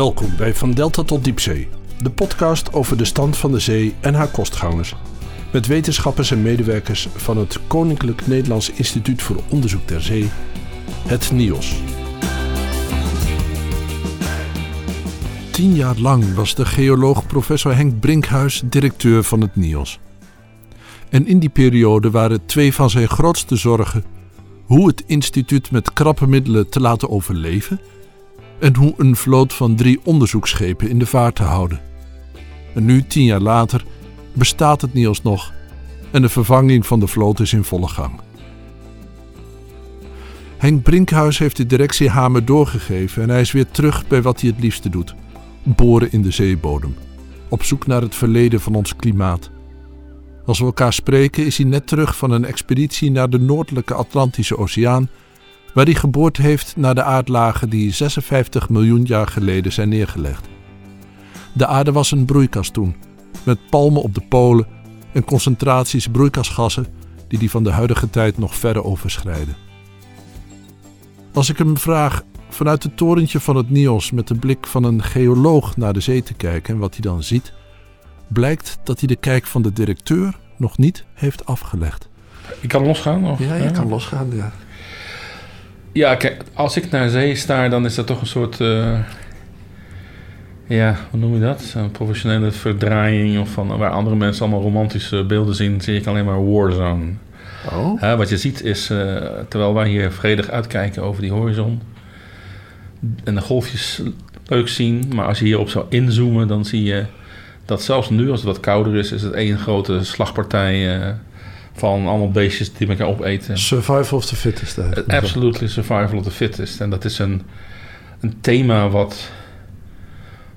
Welkom bij Van Delta tot Diepzee, de podcast over de stand van de zee en haar kostgangers. Met wetenschappers en medewerkers van het Koninklijk Nederlands Instituut voor Onderzoek der Zee, het NIOS. Tien jaar lang was de geoloog professor Henk Brinkhuis directeur van het NIOS. En in die periode waren twee van zijn grootste zorgen hoe het instituut met krappe middelen te laten overleven en hoe een vloot van drie onderzoeksschepen in de vaart te houden. En nu, tien jaar later, bestaat het NIOS nog en de vervanging van de vloot is in volle gang. Henk Brinkhuis heeft de directie Hamer doorgegeven en hij is weer terug bij wat hij het liefste doet: boren in de zeebodem, op zoek naar het verleden van ons klimaat. Als we elkaar spreken is hij net terug van een expeditie naar de noordelijke Atlantische Oceaan, waar hij geboord heeft naar de aardlagen die 56 miljoen jaar geleden zijn neergelegd. De aarde was een broeikas toen, met palmen op de polen en concentraties broeikasgassen die die van de huidige tijd nog verre overschrijden. Als ik hem vraag vanuit het torentje van het NIOS met de blik van een geoloog naar de zee te kijken en wat hij dan ziet, blijkt dat hij de kijk van de directeur nog niet heeft afgelegd. Ik kan losgaan? Of? Ja, je kan losgaan, ja. Ja, kijk, als ik naar zee sta, dan is dat toch een soort... eh, ja, hoe noem je dat? Een professionele verdraaiing of van waar andere mensen allemaal romantische beelden zien, zie ik alleen maar warzone. Oh? Wat je ziet is, eh, terwijl wij hier vredig uitkijken over die horizon en de golfjes leuk zien, maar als je hierop zou inzoomen, dan zie je dat zelfs nu, als het wat kouder is, is het één grote slagpartij eh, van allemaal beestjes die elkaar opeten. Survival of the fittest. Eigenlijk. Absolutely survival of the fittest. En dat is een, een thema wat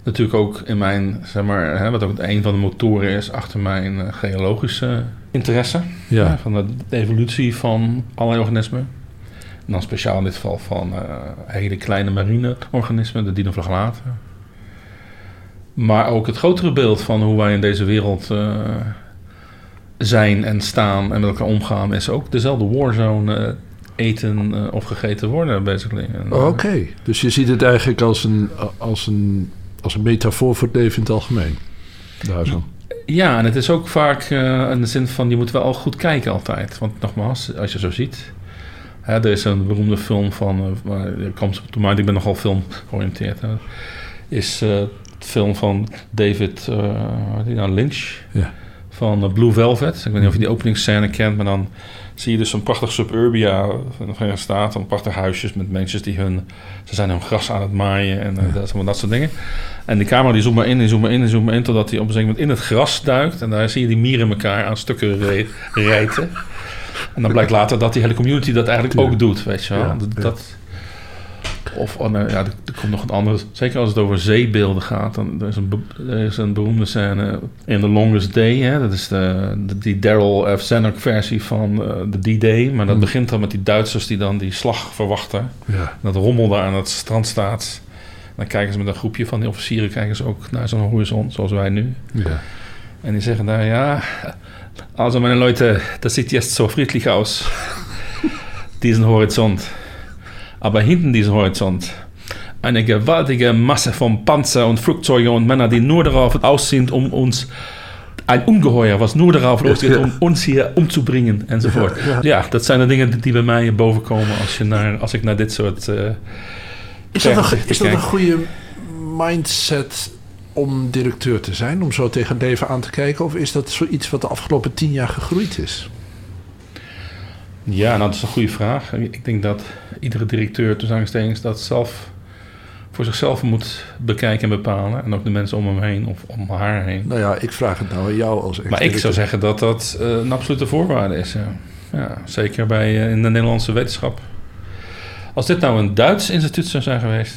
natuurlijk ook in mijn, zeg maar, hè, wat ook een van de motoren is achter mijn eh, geologische interesse. Ja. Hè, van de, de evolutie van allerlei organismen. En dan speciaal in dit geval van eh, hele kleine marine organismen, de dinoflagellaten. Maar ook het grotere beeld van hoe wij in deze wereld eh, zijn en staan en met elkaar omgaan, is ook dezelfde warzone eh, eten eh, of gegeten worden, basically. Eh, Oh, Oké, dus je ziet het eigenlijk als een, als een, als een metafoor voor het leven in het algemeen. Daar zo. Ja, en het is ook vaak in de zin van je moet wel goed kijken altijd. Want nogmaals, als je zo ziet. Hè, er is een beroemde film van. waar, er komt op de mind, ik ben nogal film georiënteerd. Hè, is het film van David nou, Lynch. Ja. Van eh, Blue Velvet. Ik weet niet of je die openingsscène kent, maar dan zie je dus zo'n prachtig suburbia van de Verenigde Staten. Een prachtig huisjes met mensen die hun. Ze zijn hun gras aan het maaien en eh, dat, dat soort dingen. En die camera die zoomt maar in, die zoomt maar in, die zoomt maar in... totdat hij op een gegeven moment in het gras duikt. En daar zie je die mieren elkaar aan stukken re- rijten. En dan blijkt later dat die hele community dat eigenlijk ook doet, weet je wel. Ja, dat, ja. dat- of, oh, nou, ja, er, er komt nog een andere... Zeker als het over zeebeelden gaat. Dan, er, is een, er is een beroemde scène in The Longest Day. Hè? Dat is de, de- die Daryl F. Zanuck versie van eh, de D-Day. Maar dat Mm. begint dan met die Duitsers die dan die slag verwachten. Ja. Dat rommel daar aan het strand staat. Dan kijken ze met een groepje van die officieren kijken ze ook naar zo'n horizon, zoals wij nu. Ja. En die zeggen daar, ja, also meine Leute, das sieht jetzt so friedlich aus, diesen Horizont. Aber hinten diesen Horizont, eine gewaltige Masse von Panzer und Flugzeuge und Männer, die nur darauf aus sind, um uns ein Ungeheuer, was nur darauf losgeht, om ons hier umzubringen enzovoort. Ja, Ja, ja. dat zijn de dingen die bij mij bovenkomen als, je naar, als ik naar dit soort... eh, Is, dat een, Vergezichten is dat een kijken. goede mindset om directeur te zijn? Om zo tegen het leven aan te kijken? Of is dat zoiets wat de afgelopen tien jaar gegroeid is? Ja, nou, dat is een goede vraag. Ik denk dat iedere directeur, tussen aanstekens, dat zelf voor zichzelf moet bekijken en bepalen. En ook de mensen om hem heen of om haar heen. Nou ja, ik vraag het nou aan jou als Maar ik zou zeggen dat dat eh, een absolute voorwaarde is. Ja. Ja, zeker bij, eh, in de Nederlandse wetenschap. Als dit nou een Duits instituut zou zijn geweest...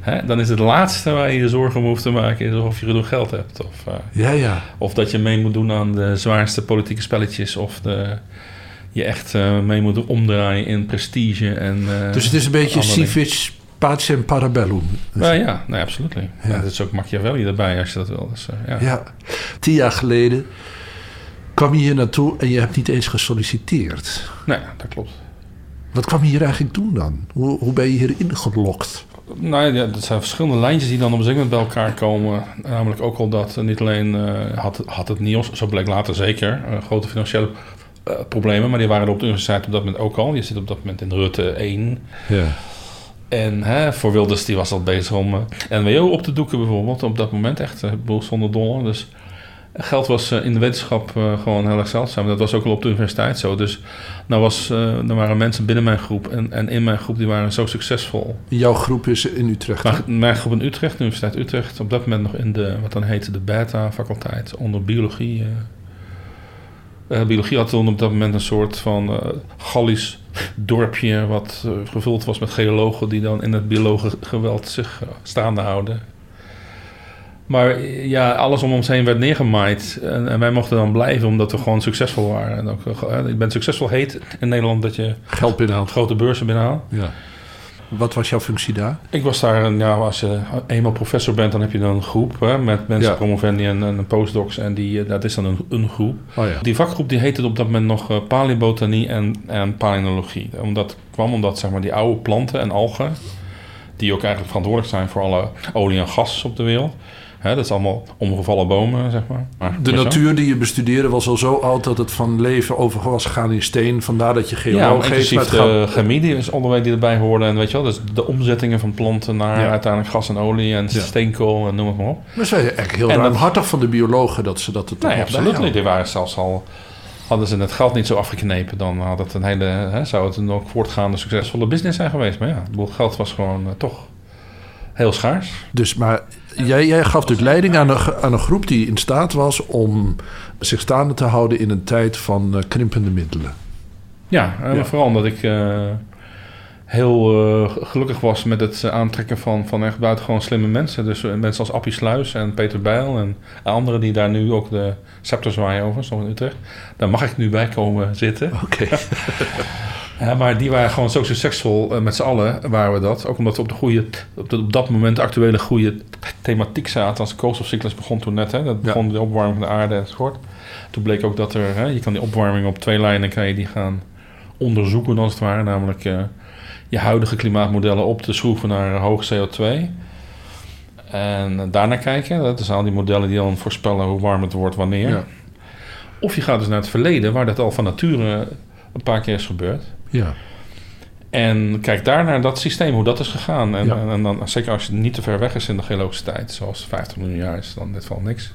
Hè, dan is het laatste waar je je zorgen om hoeft te maken... is of je genoeg geld hebt. Of, eh, Ja, ja. of dat je mee moet doen aan de zwaarste politieke spelletjes. Of de, je echt eh, mee moet omdraaien in prestige. En, eh, Dus het is een beetje. Civic, Pacem Parabellum. Nou ja, nee, absoluut. Ja. Ja. dat is ook Machiavelli erbij als je dat wil. Dus, eh, ja. Ja, tien jaar geleden kwam je hier naartoe en je hebt niet eens gesolliciteerd. Nee, dat klopt. Wat kwam je hier eigenlijk doen dan? Hoe, hoe ben je hier ingelokt? Nou ja, dat zijn verschillende lijntjes die dan op een gegeven moment bij elkaar komen. Namelijk ook al dat niet alleen uh, had, had het NIOS, zo bleek later zeker, grote financiële problemen, maar die waren er op de universiteit op dat moment ook al. Je zit op dat moment in Rutte 1. Ja. En hè, voor Wilders die was al bezig om uh, NWO op te doeken bijvoorbeeld. Op dat moment echt, een boel zonder dollar. Dus geld was uh, in de wetenschap uh, gewoon heel erg zeldzaam. Dat was ook al op de universiteit zo. Dus nou was, er waren mensen binnen mijn groep en, en in mijn groep die waren zo succesvol. Jouw groep is in Utrecht? Maar, mijn groep in Utrecht, de Universiteit Utrecht. Op dat moment nog in de, wat dan heette de beta-faculteit. Onder biologie. Biologie had toen op dat moment een soort van Gallisch dorpje wat uh, gevuld was met geologen die dan in het biologengeweld zich uh, staande houden. Maar ja, alles om ons heen werd neergemaaid. En, en, wij mochten dan blijven omdat we gewoon succesvol waren. En ook, uh, je bent succesvol heet in Nederland dat je geld binnenhaalt. Grote beurzen binnenhaalt. Ja. Wat was jouw functie daar? Ik was daar, ja, als je eenmaal professor bent, dan heb je dan een groep hè, met mensen, ja. promovendi en, en postdocs. En die, dat is dan een, een groep. Oh ja. Die vakgroep die heette op dat moment nog uh, paleobotanie en, en palynologie. Omdat kwam omdat zeg maar, die oude planten en algen, die ook eigenlijk verantwoordelijk zijn voor alle olie en gas op de wereld. Hè, dat is allemaal omgevallen bomen, zeg maar. maar de natuur die je bestudeerde was al zo oud dat het van leven over was gegaan in steen. Vandaar dat je geoloog ja, geeft. Ja, de chemie die is die erbij hoorde. En weet je wel, dus de omzettingen van planten naar ja. uiteindelijk gas en olie en ja. steenkool en noem het maar op. Maar ze eigenlijk heel ruimhartig van de biologen dat ze dat het Nee, absoluut niet. Die waren zelfs al... Hadden ze het geld niet zo afgeknepen, dan had het een hele, hè, zou het een ook voortgaande succesvolle business zijn geweest. Maar ja, het geld was gewoon uh, toch heel schaars. Dus, maar jij, jij gaf natuurlijk leiding aan een, aan een groep die in staat was om zich staande te houden in een tijd van uh, krimpende middelen. Ja, uh, ja. vooral omdat ik uh, heel gelukkig was met het aantrekken van, van echt buitengewoon slimme mensen. Dus mensen als Appie Sluis en Peter Bijl en anderen die daar nu ook de scepter zwaaien over, zo in Utrecht. Daar mag ik nu bij komen zitten. Oké. Okay. Ja, maar die waren gewoon zo succesvol uh, met z'n allen, waren we dat. Ook omdat we op, de goede, op, de, op dat moment de actuele goede thematiek zaten. Als de koolstofcyclus begon toen net, hè, dat begon ja. de opwarming van de aarde enzovoort. Toen bleek ook dat er, hè, je kan die opwarming op twee lijnen kan je die gaan onderzoeken als het ware. Namelijk uh, je huidige klimaatmodellen op te schroeven naar hoog CO2. En daarna kijken, dat zijn al die modellen die dan voorspellen hoe warm het wordt wanneer. Ja. Of je gaat dus naar het verleden, waar dat al van nature een paar keer is gebeurd. Ja. En kijk daar naar dat systeem, hoe dat is gegaan. En, ja. en, en, dan, zeker als je niet te ver weg is in de geologische tijd, zoals 50 miljoen jaar is, dan dit valt niks.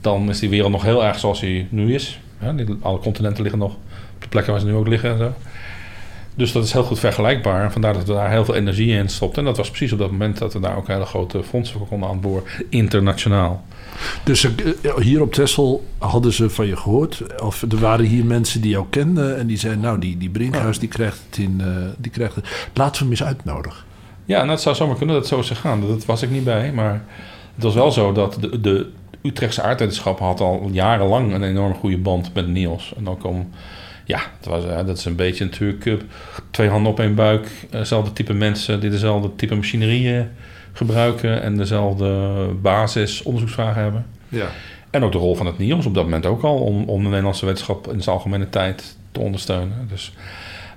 Dan is die wereld nog heel erg zoals die nu is. Ja, die, alle continenten liggen nog op de plekken waar ze nu ook liggen en zo. Dus dat is heel goed vergelijkbaar. Vandaar dat we daar heel veel energie in stopten. En dat was precies op dat moment dat we daar ook hele grote fondsen voor konden aanboren, internationaal. Dus uh, hier op Texel hadden ze van je gehoord? Of er waren hier mensen die jou kenden en die zeiden... nou, die, die Brinkhuis die krijgt het in... Uh, die krijgt het. Laten we hem eens uitnodigen. Ja, het zou zomaar kunnen dat het zo is gegaan. Dat was ik niet bij, maar het was wel zo dat de, de Utrechtse aardwetenschap had al jarenlang een enorm goede band met Niels. En dan kwam... Ja, het was, uh, dat is een beetje natuurlijk uh, twee handen op één buik. Dezelfde type mensen die dezelfde type machinerieën gebruiken en dezelfde basis onderzoeksvragen hebben. Ja. En ook de rol van het NIOS op dat moment ook al om, om de Nederlandse wetenschap in zijn algemene tijd te ondersteunen. Dus,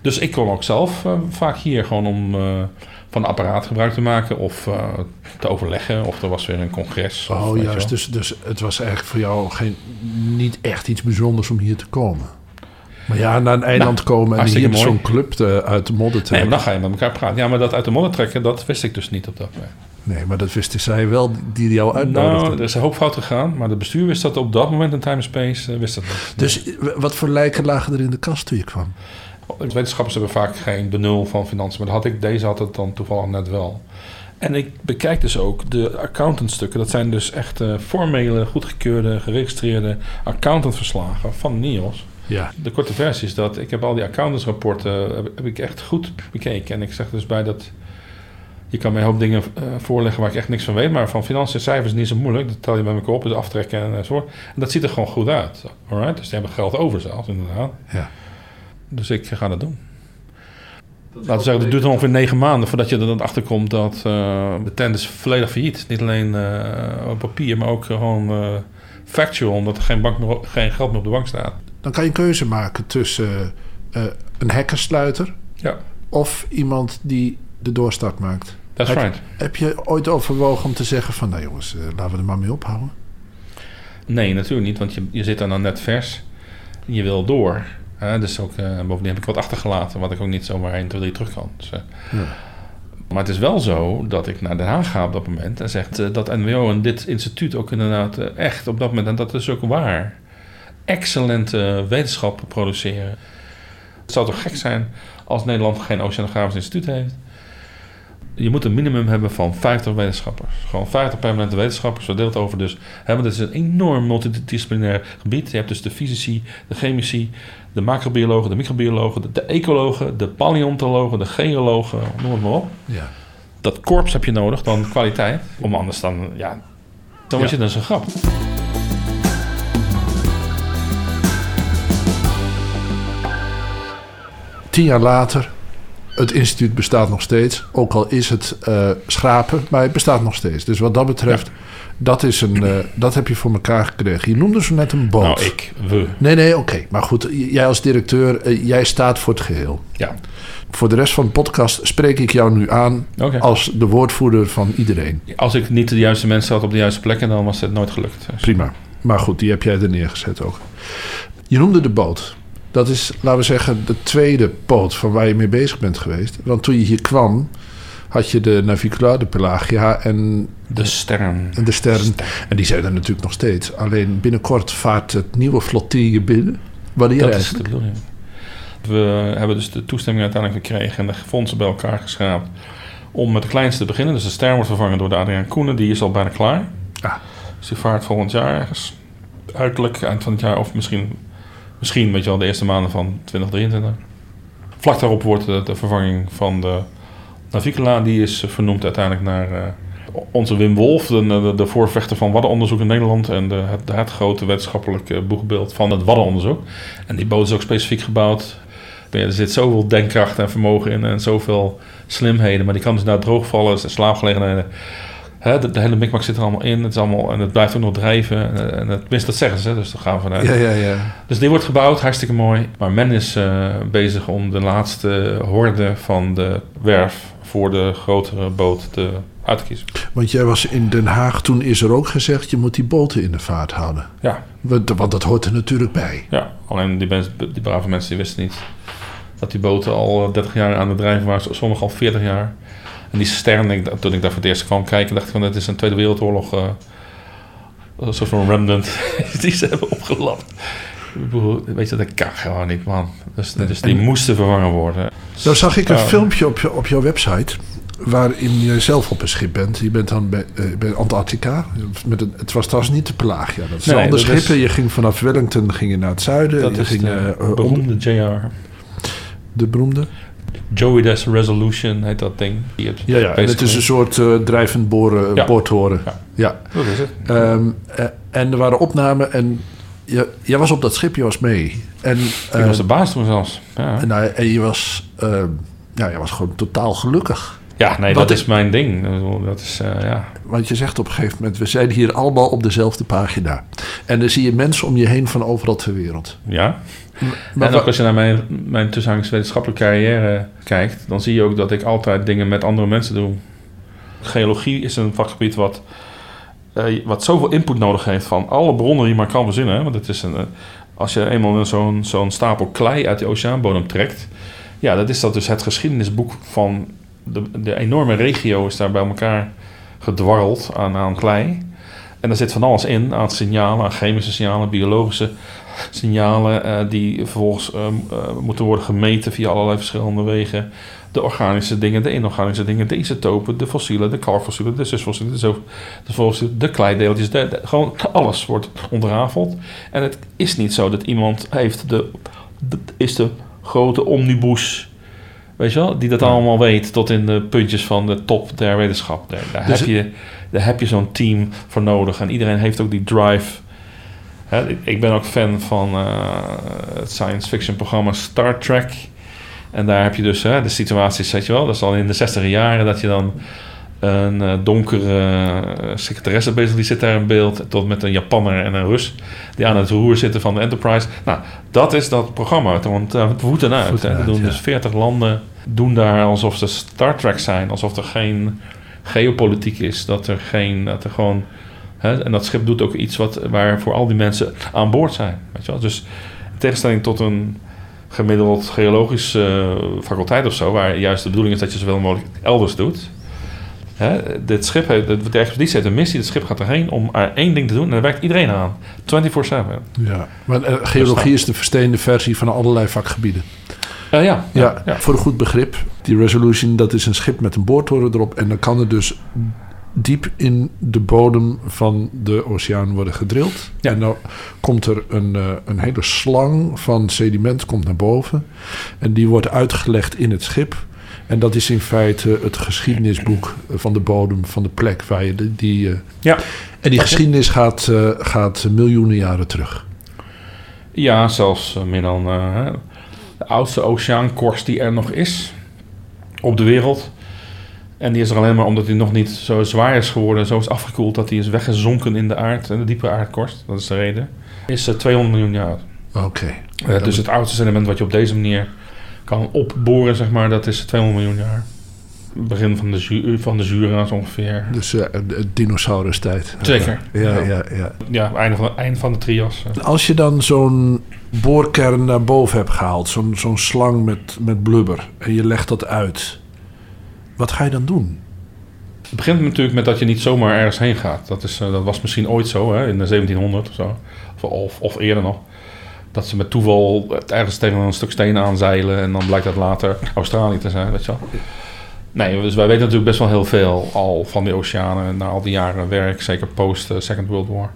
dus ik kon ook zelf uh, vaak hier gewoon om uh, van apparaat gebruik te maken of uh, te overleggen of er was weer een congres. Oh of, juist, dus, dus het was eigenlijk voor jou geen, niet echt iets bijzonders om hier te komen. Maar ja, naar een eiland nou, komen en hier zo'n club te, uit de modder trekken. Nee, maar dan ga je met elkaar praten. Ja, maar dat uit de modder trekken, dat wist ik dus niet op dat moment. Nee, maar dat wisten zij wel, die jou uitnodigden. Nou, er is een hoop fout gegaan, maar de bestuur wist dat op dat moment in Time Space, uh, wist dat niet. Dus wat voor lijken lagen er in de kast toen je kwam? Wetenschappers hebben vaak geen benul van financiën, maar dat had ik, deze had het dan toevallig net wel. En ik bekijk dus ook de accountantstukken. Dat zijn dus echt uh, formele, goedgekeurde, geregistreerde accountantverslagen van NIOS. Ja. De korte versie is dat ik heb al die accountantsrapporten heb, heb ik echt goed bekeken. En ik zeg dus bij dat je kan mij een hoop dingen uh, voorleggen waar ik echt niks van weet. Maar van financiën cijfers is niet zo moeilijk. Dat tel je bij elkaar op, dus aftrekken en zo. En dat ziet er gewoon goed uit. Alright? Dus die hebben geld over zelfs, inderdaad. Ja. Dus ik ga dat doen. Dat Laten we zeggen, het duurt ongeveer negen maanden voordat je er dan achter komt dat uh, de tent is volledig failliet. Niet alleen uh, op papier, maar ook gewoon factual, omdat er geen, bank meer, geen geld meer op de bank staat. Dan kan je een keuze maken tussen een hackersluiter ja. of iemand die de doorstart maakt. That's heb, right. Heb je ooit overwogen om te zeggen van... nou jongens, eh, laten we er maar mee ophouden? Nee, natuurlijk niet, want je, je zit dan, dan net vers. En je wil door. Hè? Dus ook, eh, bovendien heb ik wat achtergelaten, wat ik ook niet zomaar 1, 2, 3 terug kan. Dus, eh, Ja. Maar het is wel zo dat ik naar Den Haag ga op dat moment en zegt eh, dat NWO en dit instituut ook inderdaad eh, echt op dat moment, en dat is ook waar, excellente wetenschappen produceren. Het zou toch gek zijn als Nederland geen oceanografisch instituut heeft? Je moet een minimum hebben van 50 wetenschappers. Gewoon 50 permanente wetenschappers, verdeeld over dus. Want het is een enorm multidisciplinair gebied. Je hebt dus de fysici, de chemici, de macrobiologen, de microbiologen, de, de ecologen, de paleontologen, de geologen, noem het maar op. Ja. Dat korps heb je nodig, dan kwaliteit. Om anders dan, ja, dan was je dus een grap. Tien jaar later, het instituut bestaat nog steeds. Ook al is het eh, schrapen, maar het bestaat nog steeds. Dus wat dat betreft, dat, is een, eh, dat heb je voor elkaar gekregen. Je noemde zo net een boot. Nou, ik, we. Nee, nee, oké. Maar goed, jij als directeur, eh, jij staat voor het geheel. Ja, Voor de rest van de podcast spreek ik jou nu aan als de woordvoerder van iedereen. Als ik niet de juiste mensen had op de juiste plekken, dan was het nooit gelukt. Dus- Prima. Maar goed, die heb jij er neergezet ook. Je noemde de boot. Dat is, laten we zeggen, de tweede poot van waar je mee bezig bent geweest. Want toen je hier kwam, had je de Navicula, de Pelagia en, De sterren. en de Stern. En die zijn er natuurlijk nog steeds. Alleen binnenkort vaart het nieuwe flottille binnen. Wanneer Dat is de bedoeling. We hebben dus de toestemming uiteindelijk gekregen en de fondsen bij elkaar geschraapt om met de kleinste te beginnen. Dus de ster wordt vervangen door de Adriaan Koenen, die is al bijna klaar. Ah. Dus die vaart volgend jaar ergens. Uiterlijk eind van het jaar of misschien, misschien weet je wel, de eerste maanden van 2023. Vlak daarop wordt de, vervanging van de Navicula, die is eh, vernoemd uiteindelijk naar eh, onze Wim Wolf, de, de, voorvechter van waddenonderzoek in Nederland en de, het, het grote wetenschappelijke boegbeeld van het waddenonderzoek. En die boot is ook specifiek gebouwd. Er zit zoveel denkkracht en vermogen in en zoveel slimheden, maar die kan dus naar droogvallen, slaapgelegenheden. De, de hele mikmak zit er allemaal in. Het is allemaal, en het blijft ook nog drijven. En, en het, tenminste, dat zeggen ze, dus daar gaan we vanuit. Ja, ja, ja. Dus die wordt gebouwd, hartstikke mooi. Maar men is eh, bezig om de laatste horde van de werf voor de grotere boot te, uit te kiezen. Want jij was in Den Haag, toen is er ook gezegd... je moet die boten in de vaart houden. Ja, Want, want dat hoort er natuurlijk bij. ja. alleen die, mensen, die brave mensen die wisten niet dat die boten al eh, 30 jaar aan het drijven waren, sommigen al 40 jaar. En die stern, ik, toen ik daar voor het eerst kwam kijken, dacht ik van het is een Tweede Wereldoorlog, eh, een soort van remnant die ze hebben opgelapt. Weet je, dat kan gewoon niet, man. Dus, dus die en- moesten vervangen worden. Nou zag ik een filmpje op, je, op jouw website... waarin je zelf op een schip bent. Je bent dan bij, eh, bij Antarctica. Met een, het was trouwens niet de Pelagia. Dat is Nee, een ander dat schip. is- Je ging vanaf Wellington ging je naar het zuiden. Dat je is ging, de eh, beroemde JR. de beroemde. Joey Des Resolution heet dat ding. Die het Ja, ja. En het is een soort eh, drijvend boren, Ja. boortoren. Ja. Ja. Dat is het. Ehm, eh, en er waren opnamen en je, jij was op dat schip, je was mee. En, Ik eh, was de baas toen zelfs. Ja, en, en je was, ehm, ja, je was gewoon totaal gelukkig. Ja nee, Wat dat ik- is mijn ding. Dat is, eh, ja. Want je zegt op een gegeven moment, we zijn hier allemaal op dezelfde pagina. En dan zie je mensen om je heen van overal ter wereld. ja. Maar en ook als je naar mijn, mijn wetenschappelijke carrière kijkt, dan zie je ook dat ik altijd dingen met andere mensen doe. Geologie is een vakgebied wat, eh, wat zoveel input nodig heeft van alle bronnen die je maar kan verzinnen. hè. Want het is een, eh, als je eenmaal zo'n zo'n stapel klei uit de oceaanbodem trekt, ja, dat is dat dus het geschiedenisboek van de, de enorme regio is daar bij elkaar gedwarreld aan, aan klei. En daar zit van alles in, aan signalen, aan chemische signalen, biologische signalen, eh, die vervolgens ehm, eh, moeten worden gemeten via allerlei verschillende wegen. De organische dingen, de inorganische dingen, de isotopen, de fossielen, de kalkfossielen, de zusfossielen, de, de, de kleideeltjes. De, de- gewoon alles wordt ontrafeld. En het is niet zo dat iemand heeft de, de- is de grote omnibus, weet je wel, die dat allemaal weet tot in de puntjes van de top der wetenschap. Daar, daar Dus heb je, daar heb je zo'n team voor nodig. En iedereen heeft ook die drive. Hè, ik, ben ook fan van eh, het science fiction programma Star Trek. En daar heb je dus hè, de situaties, weet je wel, dat is al in de 60 jaren dat je dan een eh, donkere uh, secretaresse bezig, die zit daar in beeld. Tot met een Japanner en een Rus die aan het roer zitten van de Enterprise. Nou, dat is dat programma. Want uh, voeten uit. Voeten uit doen dus 40 landen doen daar alsof ze Star Trek zijn. Alsof er geen geopolitiek is. Dat er geen... Dat er gewoon... Hè, en dat schip doet ook iets wat, waar voor al die mensen aan boord zijn. Weet je wel? Dus in tegenstelling tot een gemiddeld geologische faculteit of zo... waar juist de bedoeling is dat je zoveel mogelijk elders doet Hè, dit schip heeft, de expeditie heeft een missie. Het schip gaat erheen om er één ding te doen. En daar werkt iedereen aan. 24-7. Ja, maar uh, geologie is de versteende versie van allerlei vakgebieden. Uh, ja, ja, ja, voor een goed begrip. Die Resolution, dat is een schip met een boortoren erop. En dan kan er dus diep in de bodem van de oceaan worden gedrild. Ja. En dan komt er een, uh, een hele slang van sediment komt naar boven. En die wordt uitgelegd in het schip. En dat is in feite het geschiedenisboek van de bodem van de plek waar je die. die uh, ja. En die geschiedenis gaat, uh, gaat miljoenen jaren terug. Ja, zelfs meer dan de oudste oceaankorst die er nog is op de wereld. En die is er alleen maar omdat hij nog niet zo zwaar is geworden, zo is afgekoeld dat hij is weggezonken in de aard, in de diepe aardkorst. Dat is de reden. Is 200 miljoen jaar oud. Oké. Okay. dus het oudste sediment wat je op deze manier kan opboren, zeg maar, dat is 200 miljoen jaar. Begin van de, zu van de Jura's ongeveer. Dus uh, de dinosaurus-tijd. Zeker. Ja, ja, ja. Ja, ja einde, van, einde van de trias. Als je dan zo'n boorkern naar boven hebt gehaald, zo'n zo'n slang met, met blubber, en je legt dat uit, wat ga je dan doen? Het begint natuurlijk met dat je niet zomaar ergens heen gaat. Dat, is, uh, dat was misschien ooit zo, hè, in de 1700 of zo. Of, of, of eerder nog dat ze met toeval ergens tegen een stuk steen aanzeilen en dan blijkt dat later Australië te zijn, weet je wel. Nee, dus wij weten natuurlijk best wel heel veel al van die oceanen na al die jaren werk, zeker post Second World War.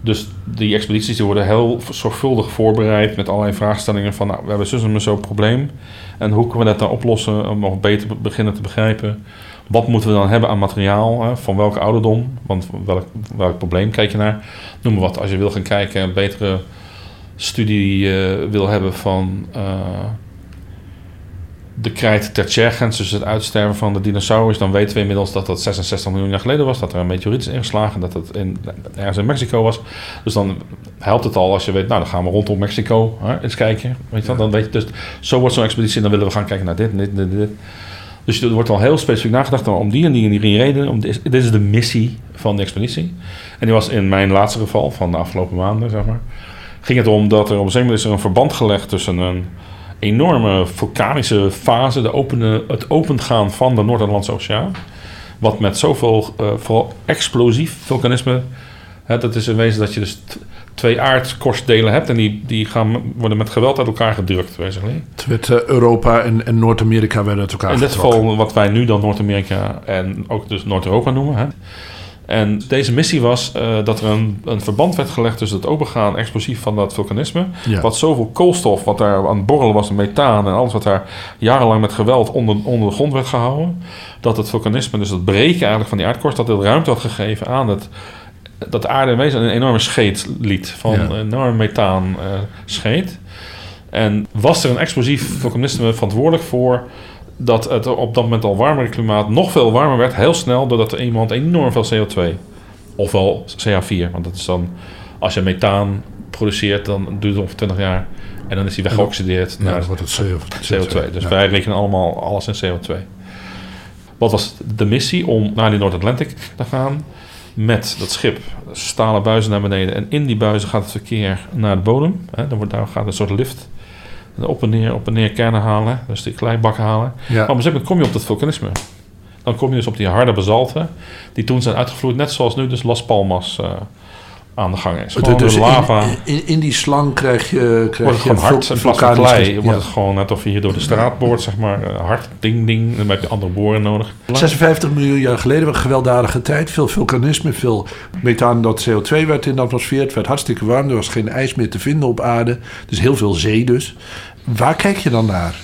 Dus die expedities die worden heel zorgvuldig voorbereid met allerlei vraagstellingen van, nou, we hebben zussen zo'n probleem en hoe kunnen we dat dan oplossen om nog beter beginnen te begrijpen. Wat moeten we dan hebben aan materiaal? Hè? Van welke ouderdom? Want welk, welk probleem kijk je naar? Noem maar wat. Als je wil gaan kijken, betere studie uh, wil hebben van uh, de krijt tertiairgrens, dus het uitsterven van de dinosaurus, dan weten we inmiddels dat dat 66 miljoen jaar geleden was, dat er een meteoriet is ingeslagen, dat het in, ergens in Mexico was. Dus dan helpt het al als je weet, nou dan gaan we rondom Mexico hè, eens kijken. Weet je ja. Dan weet je, dus zo wordt zo'n expeditie en dan willen we gaan kijken naar dit, dit, dit, dit. Dus er wordt al heel specifiek nagedacht om die en die en die reden. Om dit, dit is de missie van de expeditie. En die was in mijn laatste geval van de afgelopen maanden, zeg maar ging het om dat er op een gegeven moment is er een verband gelegd tussen een enorme vulkanische fase, de openen, het opengaan van de Noord-Atlantische Oceaan. Wat met zoveel, uh, vooral explosief vulkanisme, hè, dat is in wezen dat je dus twee aardkorstdelen hebt en die, die gaan, worden met geweld uit elkaar gedrukt. Basically. Het werd uh, Europa en, en Noord-Amerika werden uit elkaar In dit geval wat wij nu dan Noord-Amerika en ook dus Noord-Europa noemen. Hè. En deze missie was uh, dat er een, een, verband werd gelegd tussen het opengaan explosief van dat vulkanisme. Ja. Wat zoveel koolstof, wat daar aan het borrelen was, methaan en alles wat daar jarenlang met geweld onder, onder de grond werd gehouden. Dat het vulkanisme, dus het breken eigenlijk van die aardkorst, dat het ruimte had gegeven aan het, dat de aarde in wezen een enorme scheet liet. Van ja. een enorme methaan uh, scheet. En was er een explosief vulkanisme verantwoordelijk voor dat het op dat moment al warmere klimaat nog veel warmer werd, heel snel, doordat er iemand enorm veel CO2, ofwel CH4, want dat is dan, als je methaan produceert, dan duurt het ongeveer 20 jaar en dan is die weggeoxideerd ja, naar wordt het CO2. CO2. Dus ja. wij rekenen allemaal alles in CO2. Wat was de missie om naar die Noord-Atlantic te gaan? Met dat schip stalen buizen naar beneden. En in die buizen gaat het verkeer naar de bodem. Hè, dan wordt, daar gaat een soort lift op en neer, op en neer kernen halen, dus die kleibakken halen. Ja. Maar op kom je op dat vulkanisme. Dan kom je dus op die harde basalten, die toen zijn uitgevloeid, net zoals nu dus Las Palmas uh, aan de gang is. Gewoon dus lava. In, in, in, die slang krijg je, krijg wordt het gewoon hard plaats van klei. Wordt het gewoon net of je hier door de straat boort, zeg maar. Uh, hard, ding, ding. Dan heb je andere boren nodig. 56 miljoen jaar geleden, een gewelddadige tijd. Veel vulkanisme, veel methaan dat CO2 werd in de atmosfeer. Het werd hartstikke warm. Er was geen ijs meer te vinden op aarde. Dus heel veel zee dus. Waar kijk je dan naar?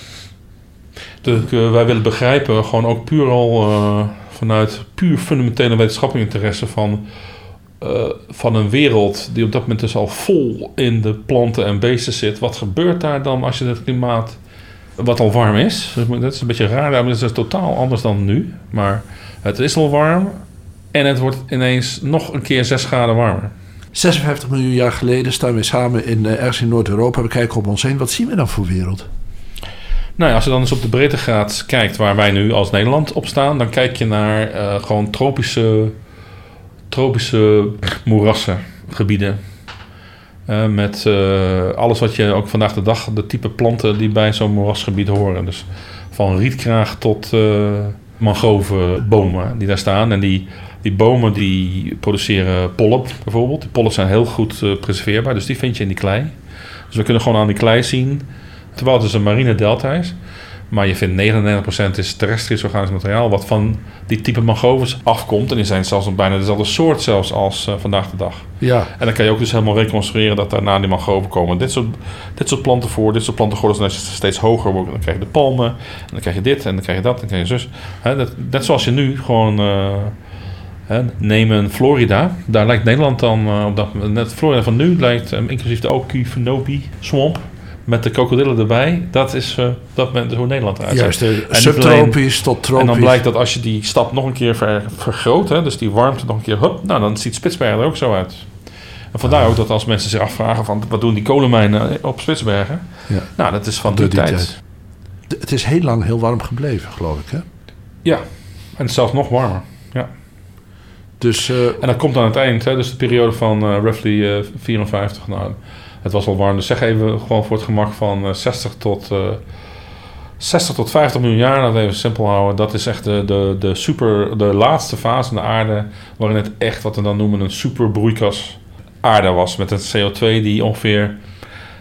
Dus, uh, wij willen begrijpen, gewoon ook puur al uh, vanuit puur fundamentele wetenschappelijk interesse van uh, van een wereld die op dat moment dus al vol in de planten en beesten zit. Wat gebeurt daar dan als je het klimaat wat al warm is. Dat is een beetje raar, maar dat is totaal anders dan nu. Maar het is al warm en het wordt ineens nog een keer 6 graden warmer. 56 miljoen jaar geleden staan we samen in, uh, ergens in Noord-Europa. We kijken om ons heen. Wat zien we dan voor wereld? Nou ja, als je dan eens op de breedtegraad kijkt waar wij nu als Nederland op staan, dan kijk je naar uh, gewoon tropische, tropische moerassengebieden. Uh, met uh, alles wat je ook vandaag de dag, de type planten die bij zo'n moerasgebied horen. Dus van rietkraag tot mangrovenbomen die daar staan. En die, die bomen die produceren pollen bijvoorbeeld. Die pollen zijn heel goed preserveerbaar, dus die vind je in die klei. Dus we kunnen gewoon aan die klei zien Terwijl het dus een marine delta is. Maar je vindt 99% is terrestrisch organisch materiaal wat van die type mangroves afkomt. En die zijn zelfs nog bijna dezelfde soort zelfs als uh, vandaag de dag. Ja. En dan kan je ook dus helemaal reconstrueren dat daarna die mangroven komen. Dit soort, dit soort planten voor, dit soort planten als je steeds hoger wordt. Dan krijg je de palmen, en dan krijg je dit, en dan krijg je dat, en dan krijg je zus. He, dat, net zoals je nu gewoon... Uh, He, neem Florida. Daar lijkt Nederland dan uh, op dat net Florida van nu lijkt um, inclusief de Okefenokee swamp met de krokodillen erbij. Dat is uh, dat men, hoe Nederland eruit Juist, subtropisch tot tropisch. En dan blijkt dat als je die stap nog een keer ver, vergroot, hè, dus die warmte nog een keer, hup, nou dan ziet Spitsbergen er ook zo uit. En vandaar ook dat als mensen zich afvragen van wat doen die kolenmijnen op Spitsbergen? Ja. Nou, dat is van die, die tijd. tijd. Het is heel lang heel warm gebleven, geloof ik, hè? Ja, en zelfs nog warmer. Ja. Dus, uh, en dat komt aan het eind, hè, dus de periode van uh, roughly uh, 54. Nou, het was wel warm. Dus zeg even gewoon voor het gemak van 60 eh, tot, uh, eh, 60 tot 50 miljoen jaar. We even simpel houden. Dat is echt de, de, de, super, de laatste fase van de aarde. Waarin het echt wat we dan noemen een superbroeikas aarde was. Met een CO2 die ongeveer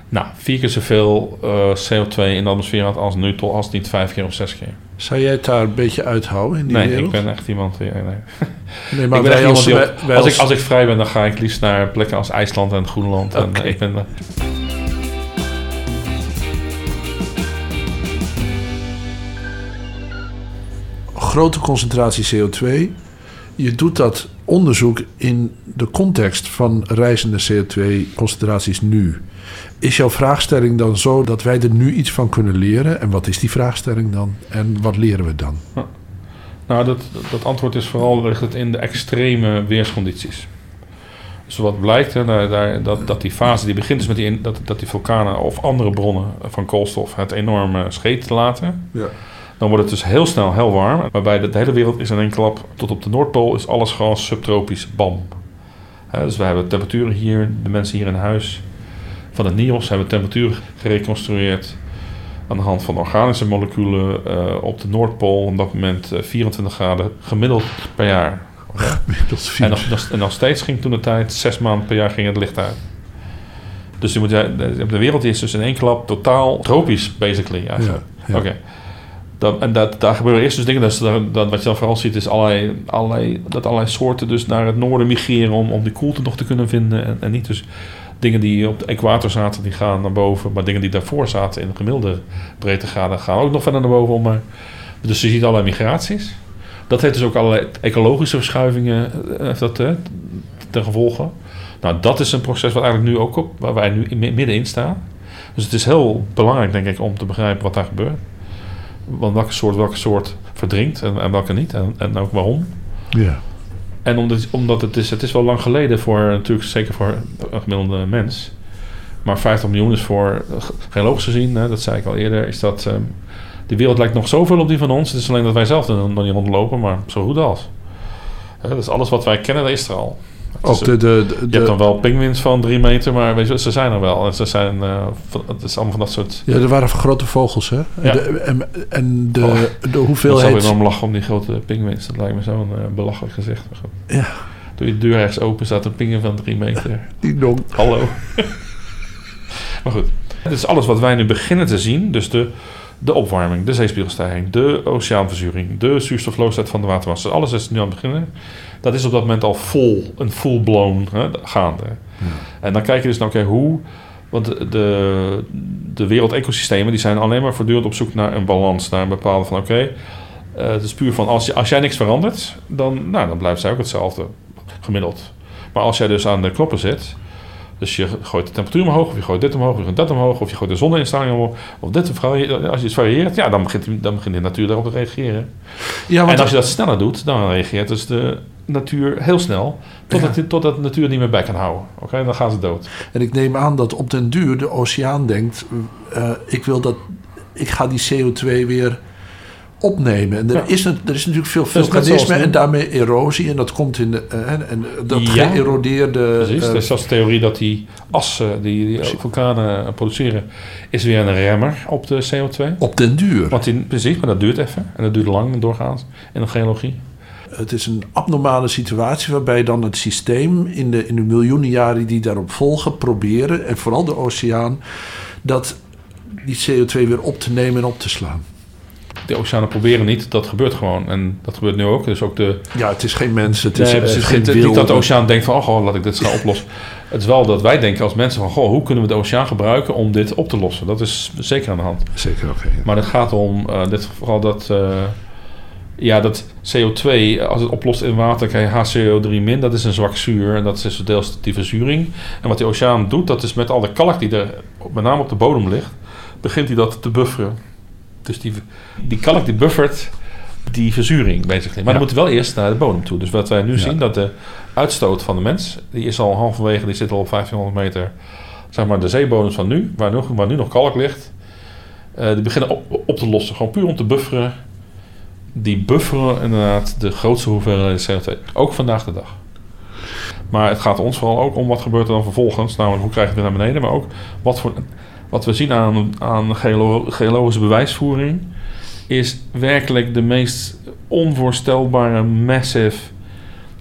nou, vier keer zoveel uh, CO2 in de atmosfeer had als nu, tot als niet vijf keer of zes keer. Zou jij het daar een beetje uithouden in die nee, wereld? ik ben echt iemand... Nee, nee. nee maar ik ben echt iemand die, als, als, ik, als ik vrij ben, dan ga ik liefst naar plekken als IJsland en Groenland. En, ik ben, uh, grote concentratie CO2. Je doet dat onderzoek in de context van reizende CO2-concentraties nu. Is jouw vraagstelling dan zo dat wij er nu iets van kunnen leren? En wat is die vraagstelling dan? En wat leren we dan? Nou, dat, dat antwoord is vooral ligt het in de extreme weerscondities. Dus wat blijkt, hè, daar, daar, dat, dat die fase die begint dus met die, dat, dat die vulkanen of andere bronnen van koolstof het enorme scheet laten. Ja. Dan wordt het dus heel snel heel warm. Waarbij de, de hele wereld is in één klap. Tot op de Noordpool is alles gewoon subtropisch. Bam. Dus we hebben temperaturen hier. De mensen hier in huis van het NIOS hebben temperatuur gereconstrueerd. Aan de hand van organische moleculen uh, op de Noordpool. Op dat moment uh, 24 graden gemiddeld per jaar. En nog, en nog steeds ging toen de tijd, zes maanden per jaar ging het licht uit. Dus je moet, de wereld is dus in één klap totaal tropisch, basically. Eigenlijk. Ja, ja. Oké. Dat, en dat, daar gebeuren eerst dus dingen. Dat, wat je dan vooral ziet is allerlei, allerlei, dat allerlei soorten dus naar het noorden migreren om, om die koelte nog te kunnen vinden. En, en niet dus dingen die op de equator zaten, die gaan naar boven. Maar dingen die daarvoor zaten in de gemiddelde breedtegraden gaan ook nog verder naar boven. Om maar, dus je ziet allerlei migraties. Dat heeft dus ook allerlei ecologische verschuivingen heeft dat, hè, ten gevolge. Nou, dat is een proces wat eigenlijk nu ook op, waar wij nu middenin staan. Dus het is heel belangrijk, denk ik, om te begrijpen wat daar gebeurt. Want welke soort welke soort verdrinkt en, en welke niet. En, en ook waarom. Ja. En omdat, omdat het is, het is wel lang geleden voor, natuurlijk zeker voor een gemiddelde mens. Maar 50 miljoen is voor, geologisch gezien, hè, dat zei ik al eerder, is dat... Um, de wereld lijkt nog zoveel op die van ons. Het is alleen dat wij zelf er nog niet rondlopen, maar zo goed als. Hè, dus alles wat wij kennen, dat is er al. Ook de, de, de, je hebt dan wel pinguïns van drie meter, maar weet je, ze zijn er wel. En ze zijn, uh, het is allemaal van dat soort... Ja, er waren grote vogels, hè? Ja. De, en, en de, Oh, de Ik hoeveelheid... enorm lachen om die grote pinguïns. Dat lijkt me zo'n uh, belachelijk gezicht. Ja, Doe je de deur ergens open, staat een pinguïn van drie meter. die dong. Hallo. maar goed. Dit is alles wat wij nu beginnen te zien. Dus de, de opwarming, de zeespiegelstijging, de oceaanverzuring, de zuurstofloosheid van de watermassa. Alles is nu aan het beginnen. Dat is op dat moment al vol, een full-blown gaande. En dan kijk je dus naar, oké, hoe... Want de, de, de wereldecosystemen die zijn alleen maar voortdurend op zoek naar een balans. Naar een bepaalde van, oké, eh, het is puur van... Als, je, als jij niks verandert, dan, nou, dan blijft zij ook hetzelfde, gemiddeld. Maar als jij dus aan de knoppen zit... Dus je gooit de temperatuur omhoog, of je gooit dit omhoog, of je gooit dat omhoog, of je gooit de zonneinstraling omhoog, of dit. Als je het varieert, ja, dan begint, dan begint de natuur daarop te reageren. Ja, en als je dat sneller doet, dan reageert dus de natuur heel snel, totdat, ja. totdat de natuur niet meer bij kan houden. Oké, dan gaan ze dood. En ik neem aan dat op den duur de oceaan denkt, uh, ik wil dat, ik ga die CO2 weer opnemen. En er, is, er is natuurlijk veel vulkanisme en daarmee erosie. En dat komt in de. Uh, en dat ja, geërodeerde. Precies, uh, dat is zelfs de theorie dat die assen die, die vulkanen produceren. is weer een remmer op de CO2. Op den duur. Want die, precies, maar dat duurt even. En dat duurt lang doorgaans in de geologie. Het is een abnormale situatie waarbij dan het systeem in de, in de miljoenen jaren die daarop volgen proberen, en vooral de oceaan, dat die CO2 weer op te nemen en op te slaan de oceanen proberen niet. Dat gebeurt gewoon. En dat gebeurt nu ook. Dus ook de... Ja, het is geen mensen. Het is, nee, het geen Niet dat de oceaan denkt van... Oh, laat ik dit gaan oplossen. Het is wel dat wij denken als mensen van... Goh, hoe kunnen we de oceaan gebruiken om dit op te lossen? Dat is zeker aan de hand. Zeker, oké. Maar het gaat om... Uh, dit, vooral dat... Uh, ja, dat CO2, als het oplost in water, krijg je HCO3 min. Dat is een zwak zuur en dat is dus deels die verzuring. En wat die oceaan doet, dat is met al de kalk die er met name op de bodem ligt, begint hij dat te bufferen. Dus die, die kalk die buffert die verzuring bezig. Maar dan moet wel eerst naar de bodem toe. Dus wat wij nu zien, dat de uitstoot van de mens, die is al halverwege, die zit al op 1500 meter, zeg maar de zeebodems van nu, waar, waar nu nog kalk ligt, uh, die beginnen op, op te lossen. Gewoon puur om te bufferen. Die bufferen inderdaad de grootste hoeveelheid CO2. Ook vandaag de dag. Maar het gaat ons vooral ook om wat gebeurt er dan vervolgens. Namelijk hoe krijg je het naar beneden. Maar ook wat voor wat we zien aan, aan geologische bewijsvoering, is werkelijk de meest onvoorstelbare massive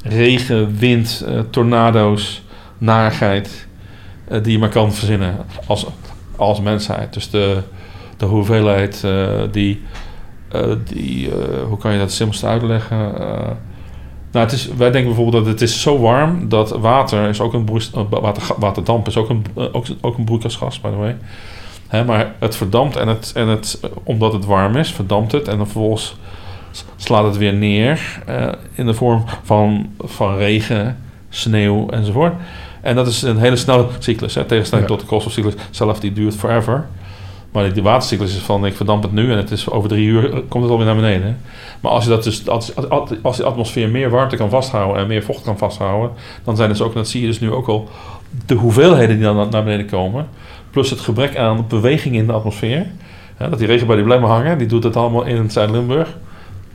regen, wind, uh, tornado's, narigheid uh, die je maar kan verzinnen als, als mensheid. Dus de, de hoeveelheid uh, die, die hoe kan je dat simpelst uitleggen? Nou, het is, wij denken bijvoorbeeld dat het is zo warm dat water is ook een eh, water, waterdamp is ook een, eh, ook, ook een broeikasgas, by the way. Hè, maar het verdampt en het, en het, omdat het warm is, verdampt het en dan vervolgens slaat het weer neer uh, in de vorm van, van regen, sneeuw enzovoort. En dat is een hele snelle cyclus, hè, tegenstelling tot de koolstofcyclus zelf, die duurt forever. Maar die watercyclus is van ik verdamp het nu en het is over drie uur komt het alweer naar beneden. Maar als je dat dus als, als de atmosfeer meer warmte kan vasthouden en meer vocht kan vasthouden, dan zijn dus ook, dat zie je dus nu ook al, de hoeveelheden die dan naar beneden komen, plus het gebrek aan beweging in de atmosfeer. dat die regenbuien die blijven hangen, die doet het allemaal in Zuid-Limburg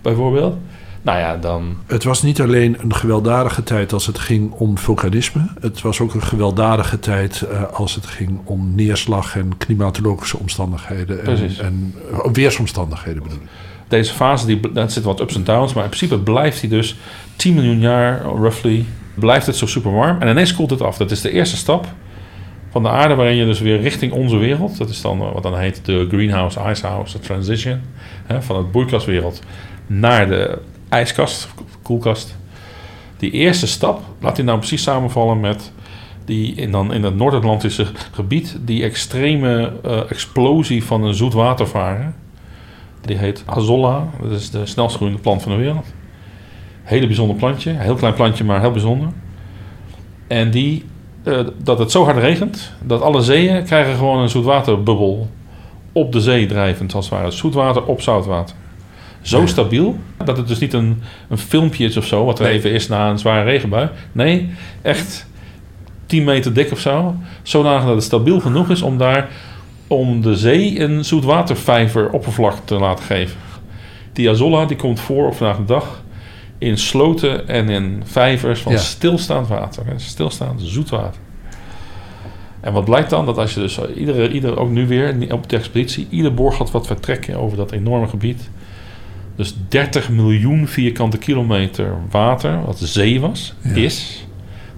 bijvoorbeeld. Nou ja, dan... Het was niet alleen een gewelddadige tijd als het ging om vulkanisme. Het was ook een gewelddadige tijd uh, als het ging om neerslag en klimatologische omstandigheden. En, en uh, weersomstandigheden bedoel ik. Deze fase, die, dat zit wat ups en downs, maar in principe blijft hij dus 10 miljoen jaar, roughly, blijft het zo super warm. En ineens koelt het af. Dat is de eerste stap van de aarde waarin je dus weer richting onze wereld, dat is dan eh, wat dan heet de greenhouse, icehouse, de transition, hè, van het broeikaswereld naar de ijskast, koelkast. Die eerste stap, laat die nou precies samenvallen met die in, dan in het Noord-Atlantische gebied, die extreme uh, explosie van een zoetwatervaren. Die heet Azolla, dat is de snelst groeiende plant van de wereld. Hele bijzonder plantje, heel klein plantje, maar heel bijzonder. En die, uh, dat het zo hard regent, dat alle zeeën krijgen gewoon een zoetwaterbubbel op de zee drijvend, als het ware. Zoetwater op zoutwater zo stabiel dat het dus niet een, een filmpje is of zo, wat er even is na een zware regenbui. Nee, echt 10 meter dik of zo. Zodanig dat het stabiel genoeg is om daar om de zee een zoetwatervijver oppervlak te laten geven. Die Azolla die komt voor op vandaag de dag in sloten en in vijvers van stilstaand water. Stilstaand zoetwater. En wat blijkt dan? Dat als je dus iedere, iedere ook nu weer op de expeditie, ieder boorgat wat vertrekken over dat enorme gebied, dus 30 miljoen vierkante kilometer water, wat de zee was, is.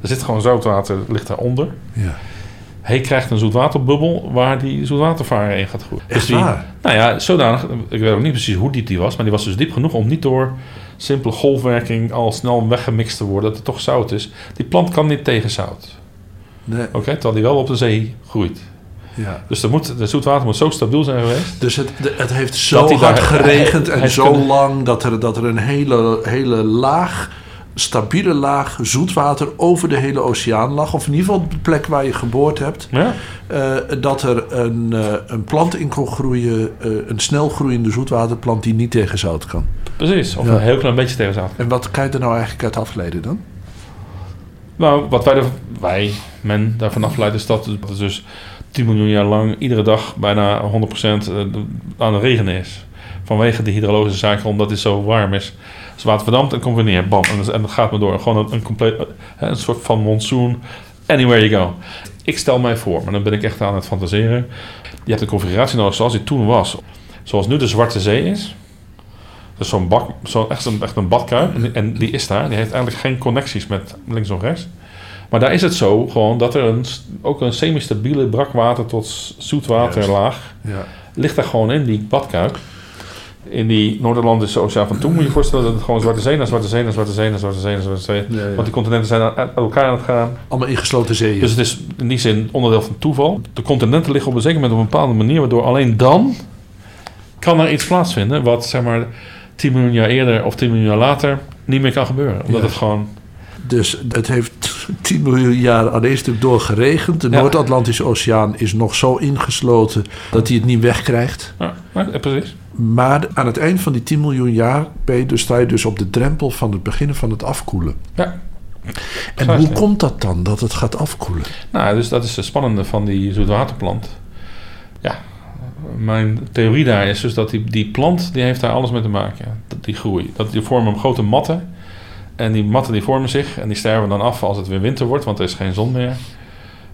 Er zit gewoon zoutwater, ligt daaronder. Ja. Hij krijgt een zoetwaterbubbel waar die zoetwatervarer in gaat groeien. Echt dus die, waar? Nou ja, zodanig. Ik weet ook niet precies hoe diep die was, maar die was dus diep genoeg om niet door simpele golfwerking al snel weggemixt te worden, dat het toch zout is. Die plant kan niet tegen zout. Nee. Oké, terwijl die wel op de zee groeit. Ja. Dus er moet, de zoetwater moet zo stabiel zijn geweest. Dus het, het heeft zo hard geregend en zo lang dat er, dat er een hele, hele laag stabiele laag zoetwater over de hele oceaan lag. Of in ieder geval op de plek waar je geboord hebt. Ja? eh, dat er een, eh, een plant in kon groeien, eh, een snel groeiende zoetwaterplant die niet tegen zout kan. Precies. Of Ja. een heel klein beetje tegen zaten. En wat kan je er nou eigenlijk uit afleiden dan? Nou, wat wij, er, wij men daarvan afleiden is dat het dus 10 miljoen jaar lang iedere dag bijna 100% aan het regenen is. Vanwege de hydrologische zaken, omdat het zo warm is. Als het water verdampt, dan komt weer. En, en dat gaat maar door. Gewoon een, een compleet, hè, een soort van monsoon. Anywhere you go. Ik stel mij voor, maar dan ben ik echt aan het fantaseren. Je hebt een configuratie nodig zoals die toen was. Zoals nu de Zwarte Zee is. Dus zo'n bak, zo echt, een, echt een badkuip. En, en die is daar. Die heeft eigenlijk geen connecties met links of rechts. Maar daar is het zo gewoon dat er een, ook een semi-stabiele brakwater tot zoetwaterlaag Ja. ligt daar gewoon in, die badkuip. In die Noord-Atlantische Oceaan van toen moet je je voorstellen dat het gewoon Zwarte Zee naar Zwarte Zee naar Zwarte Zee naar Zwarte Zee naar Zwarte Zee. Ja, ja. Want die continenten zijn uit elkaar aan het gaan. Allemaal ingesloten zeeën. Dus het is in die zin onderdeel van toeval. De continenten liggen op een zeker moment op een bepaalde manier, waardoor alleen dan kan er iets plaatsvinden wat zeg maar 10 miljoen jaar eerder of 10 miljoen jaar later niet meer kan gebeuren. Omdat Ja. het gewoon. Dus het heeft 10 miljoen jaar aan één stuk door geregend. De. Noord-Atlantische Oceaan is nog zo ingesloten dat hij het niet wegkrijgt. Ja, precies. Maar aan het eind van die 10 miljoen jaar ben je dus, sta je dus op de drempel van het beginnen van het afkoelen. Ja. En hoe komt dat dan, dat het gaat afkoelen? Nou, dus dat is het spannende van die zoetwaterplant. Ja, mijn theorie daar is dus dat die, die plant, die heeft daar alles mee te maken. Dat die groei. Dat die vormen grote matten. En die matten die vormen zich en die sterven dan af als het weer winter wordt, want er is geen zon meer.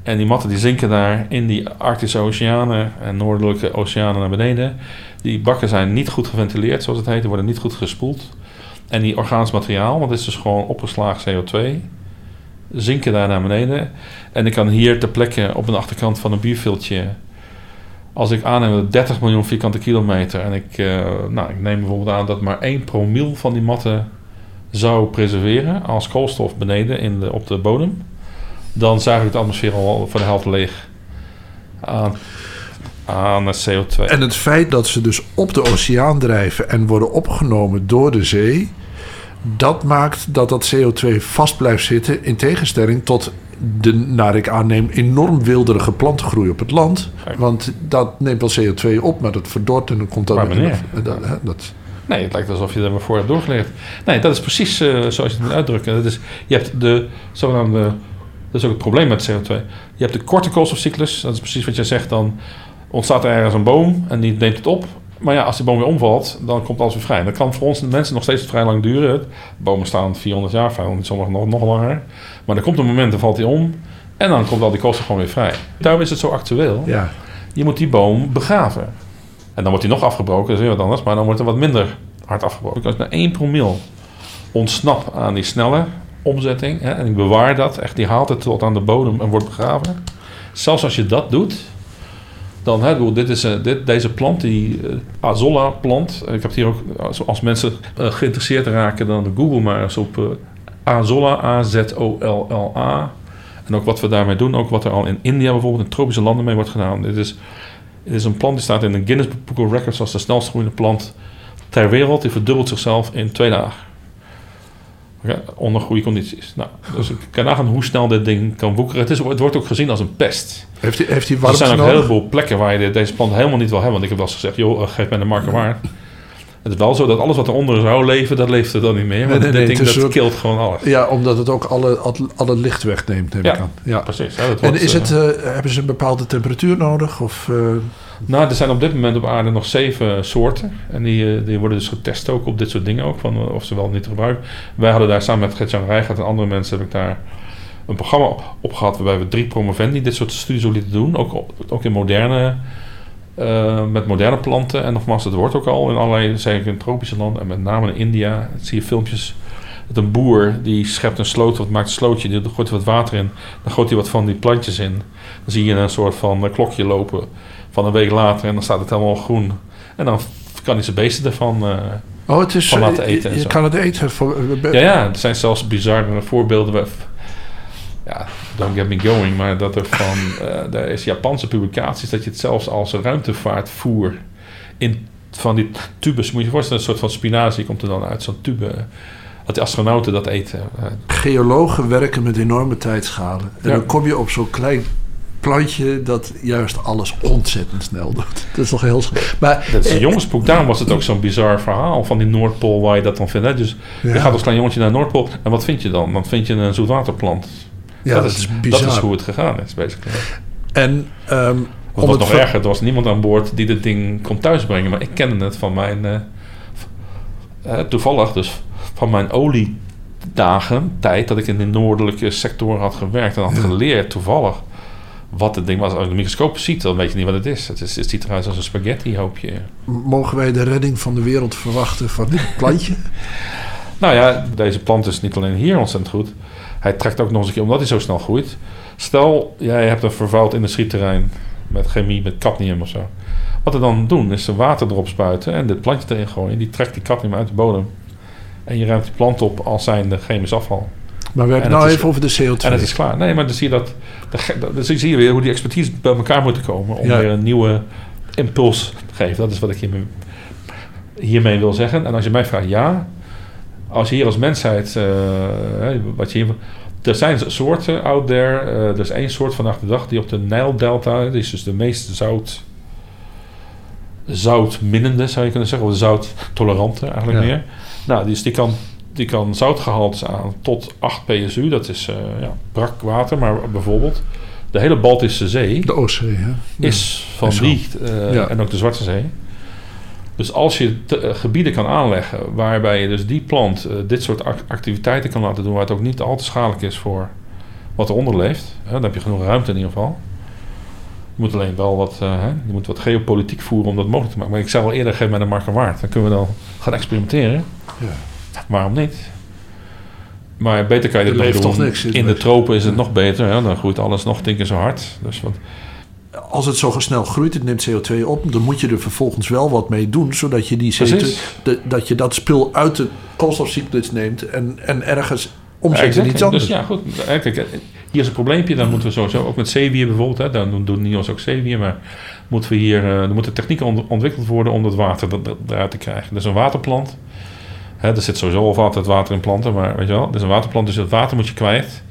En die matten die zinken daar in die Arctische oceanen en noordelijke oceanen naar beneden. Die bakken zijn niet goed geventileerd, zoals het heet. Die worden niet goed gespoeld. En die organisch materiaal, want het is dus gewoon opgeslagen CO2, zinken daar naar beneden. En ik kan hier ter plekke op een achterkant van een bierviltje... Als ik aanneem dat 30 miljoen vierkante kilometer... en ik, eh, nou, ik neem bijvoorbeeld aan dat maar 1 promiel van die matten zou preserveren... als koolstof beneden in de, op de bodem... dan zuig ik de atmosfeer al voor de helft leeg aan, aan het CO2. En het feit dat ze dus op de oceaan drijven en worden opgenomen door de zee, dat maakt dat dat CO2 vast blijft zitten in tegenstelling tot de, naar ik aanneem, enorm wilderige plantengroei op het land. Want dat neemt wel CO2 op, maar dat verdort en dan komt dat... Maar dat, Nee, het lijkt alsof je er maar voor hebt doorgeleerd. Nee, dat is precies eh, zoals je het moet uitdrukken. Dat is, je hebt de zogenaamde... Dat is ook het probleem met CO2. Je hebt de korte koolstofcyclus. Dat is precies wat jij zegt. Dan ontstaat er ergens een boom en die neemt het op. Maar ja, als die boom weer omvalt, dan komt alles weer vrij. Dat kan voor ons mensen nog steeds vrij lang duren. Bomen staan 400 jaar, 500, sommigen nog, nog langer. Maar er komt een moment, dan valt die om. En dan komt al die koolstof gewoon weer vrij. Daarom is het zo actueel. ja. Je moet die boom begraven. En dan wordt die nog afgebroken, dat is weer wat anders. Maar dan wordt er wat minder hard afgebroken. Als ik naar 1 promil ontsnap aan die snelle omzetting... Hè, en ik bewaar dat, echt, die haalt het tot aan de bodem en wordt begraven. Zelfs als je dat doet... Dan, hè, dit is, eh, dit, deze plant, die eh, Azolla-plant... Ik heb het hier ook, als, mensen eh, geïnteresseerd raken... dan Google maar eens op eh, Azolla, A-Z-O-L-L-A... En ook wat we daarmee doen, ook wat er al in India bijvoorbeeld in tropische landen mee wordt gedaan. Dit is, dit is een plant die staat in de Guinness Book of Records als de snelst groeiende plant ter wereld. Die verdubbelt zichzelf in twee dagen. Onder goede condities. Nou, dus ik kan nagaan hoe snel dit ding kan woekeren. Het, is, het wordt ook gezien als een pest. Heeft hij, heeft hij er zijn ook een nodig? heleboel plekken waar je de- deze plant helemaal niet wil hebben. Want ik heb wel eens gezegd, joh, eh, geef mij de marker waar. Het is wel zo dat alles wat eronder zou leven, dat leeft er dan niet meer. Want nee, nee, dat een kilt gewoon alles. Ja, omdat het ook alle, alle, licht wegneemt, neem Ja. ik aan. Ja. Precies. hè, En is eh, het, eh, hebben ze een bepaalde temperatuur nodig? Of, eh, Nou, er zijn op dit moment op aarde nog zeven soorten. En die, eh, die worden dus getest ook op dit soort dingen ook. Van eh, of ze wel niet te gebruiken. Wij hadden daar samen met Gert-Jan Rijgaard en andere mensen... heb ik daar een programma op gehad... waarbij we drie promovendi dit soort studies lieten doen. Ook, ook in moderne... eh, met moderne planten. En nogmaals, het wordt ook al in allerlei... zeker in tropische landen en met name in India... zie je filmpjes... Dat een boer die schept een sloot, wat maakt een slootje, die gooit er wat water in, dan gooit hij wat van die plantjes in. Dan zie je een soort van eh, klokje lopen van een week later en dan staat het helemaal groen. En dan kan hij zijn beesten ervan. eh, oh, het is, Van laten eten en je zo. kan het eten. Voor, ja, ja, er zijn zelfs bizarre voorbeelden. Ja, don't get me going, maar dat er van. eh er is Japanse publicaties dat je het zelfs als ruimtevaartvoer in van die tubes, moet je je voorstellen, een soort van spinazie komt er dan uit zo'n tube. dat die astronauten dat eten. Eh, Geologen werken met enorme tijdschalen. En Ja. dan kom je op zo'n klein plantje dat juist alles ontzettend snel doet. Dat is toch heel... Maar, Dat is een eh, jongensboek. Daarom was het ook zo'n bizar verhaal van die Noordpool waar je dat dan vindt. Hè? Dus je gaat als klein jongetje naar Noordpool. En wat vind je dan? Dan vind je een zoetwaterplant. Ja, dat, dat, is, is dat bizar. is hoe het gegaan is, basically. En Wat het nog ver- erger, er was niemand aan boord die dit ding kon thuisbrengen. Maar ik kende het van mijn... eh, eh, toevallig dus van mijn oliedagen, tijd dat ik in de noordelijke sector had gewerkt en had Ja. geleerd toevallig wat het ding was. Als je de microscoop ziet, dan weet je niet wat het is. Het, is, het ziet eruit als een spaghetti hoopje. mogen wij de redding van de wereld verwachten van dit plantje? Nou ja, deze plant is niet alleen hier ontzettend goed. Hij trekt ook nog eens een keer, omdat hij zo snel groeit. Stel, jij hebt een vervuild industrieterrein met chemie, met cadmium of zo. Wat we dan doen, is er water erop spuiten en dit plantje erin gooien. Die trekt die cadmium uit de bodem. En je ruimt die plant op als zijnde chemisch afval. Maar we hebben En het nou even over de CO2. En het is klaar. Nee, maar dan zie je dat. Dan zie je weer hoe die expertise bij elkaar moeten komen om Ja. weer een nieuwe impuls te geven. Dat is wat ik hiermee, hiermee wil zeggen. En als je mij vraagt, ja. Als je hier als mensheid. eh, wat je hier, er zijn soorten out there. eh, er is één soort vandaag de dag die op de Nijldelta. Die is dus de meest zout. Zoutminnende zou je kunnen zeggen. Of de zouttolerante eigenlijk Ja. meer. Nou, dus die kan die kan zoutgehaltes aan tot 8 psu. Dat is eh, ja, brak water, maar bijvoorbeeld de hele Baltische Zee De Oostzee, hè? is van is zo. die Ja. en ook de Zwarte Zee. Dus als je te- eh, gebieden kan aanleggen waarbij je dus die plant eh, dit soort ac- activiteiten kan laten doen, waar het ook niet al te schadelijk is voor wat eronder leeft, hè, dan heb je genoeg ruimte in ieder geval. Je moet alleen wel wat, eh, hè, je moet wat geopolitiek voeren om dat mogelijk te maken. Maar ik zou wel eerder geven met een markt en waard. Dan kunnen we dan gaan experimenteren. Ja. Waarom niet? Maar beter kan je dit leeft doen. toch niks, In de tropen is het nog beter. Dan groeit alles nog tien keer zo hard. Dus wat, Als het zo snel groeit, het neemt CO2 op, dan moet je er vervolgens wel wat mee doen, zodat je die CO2, Precies. de- dat je dat spul uit de koolstofcyclus neemt en, en ergens omzet in iets anders. Dus ja, goed. Eh, Kijk, eh, hier is een probleempje. Dan moeten we sowieso ook met zeewier bijvoorbeeld. Hè, dan doen- doen NIOS ook zeewier. Maar moeten we hier, eh, er moeten technieken ont- ontwikkeld worden om dat water er- er- eruit te krijgen. Dus een waterplant. Hè, er zit sowieso al altijd water in planten. Maar weet je wel, dus een waterplant. Dus het water moet je kwijt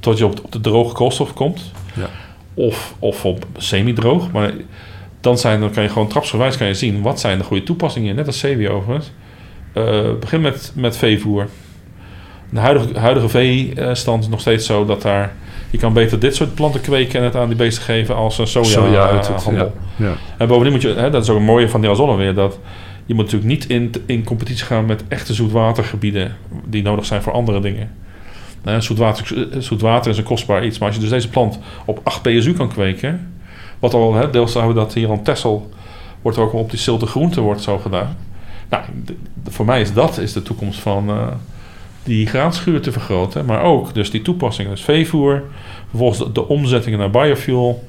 tot je op de, op de droge koolstof komt. Ja. Of, of op semi-droog. Maar dan, zijn, dan kan je gewoon trapsgewijs kan je zien wat zijn de goede toepassingen. Net als zeewier overigens. Eh, begin met, met veevoer. De huidige, huidige veestand is nog steeds zo dat daar... Je kan beter dit soort planten kweken en het aan die beesten geven als een soja, Soja uit het, handel. ja. Ja. En bovendien moet je, hè, dat is ook een mooie van die azolle weer, dat je moet natuurlijk niet in, in competitie gaan met echte zoetwatergebieden die nodig zijn voor andere dingen. Nou, zoetwater, is een kostbaar iets, maar als je dus deze plant op 8 psu kan kweken, wat al, hè, deels hebben we dat hier aan Texel, wordt ook op die zilte groente wordt zo gedaan. Nou, voor mij is dat is de toekomst van eh, die graanschuur te vergroten, maar ook dus die toepassingen, dus veevoer, vervolgens de, de omzettingen naar biofuel.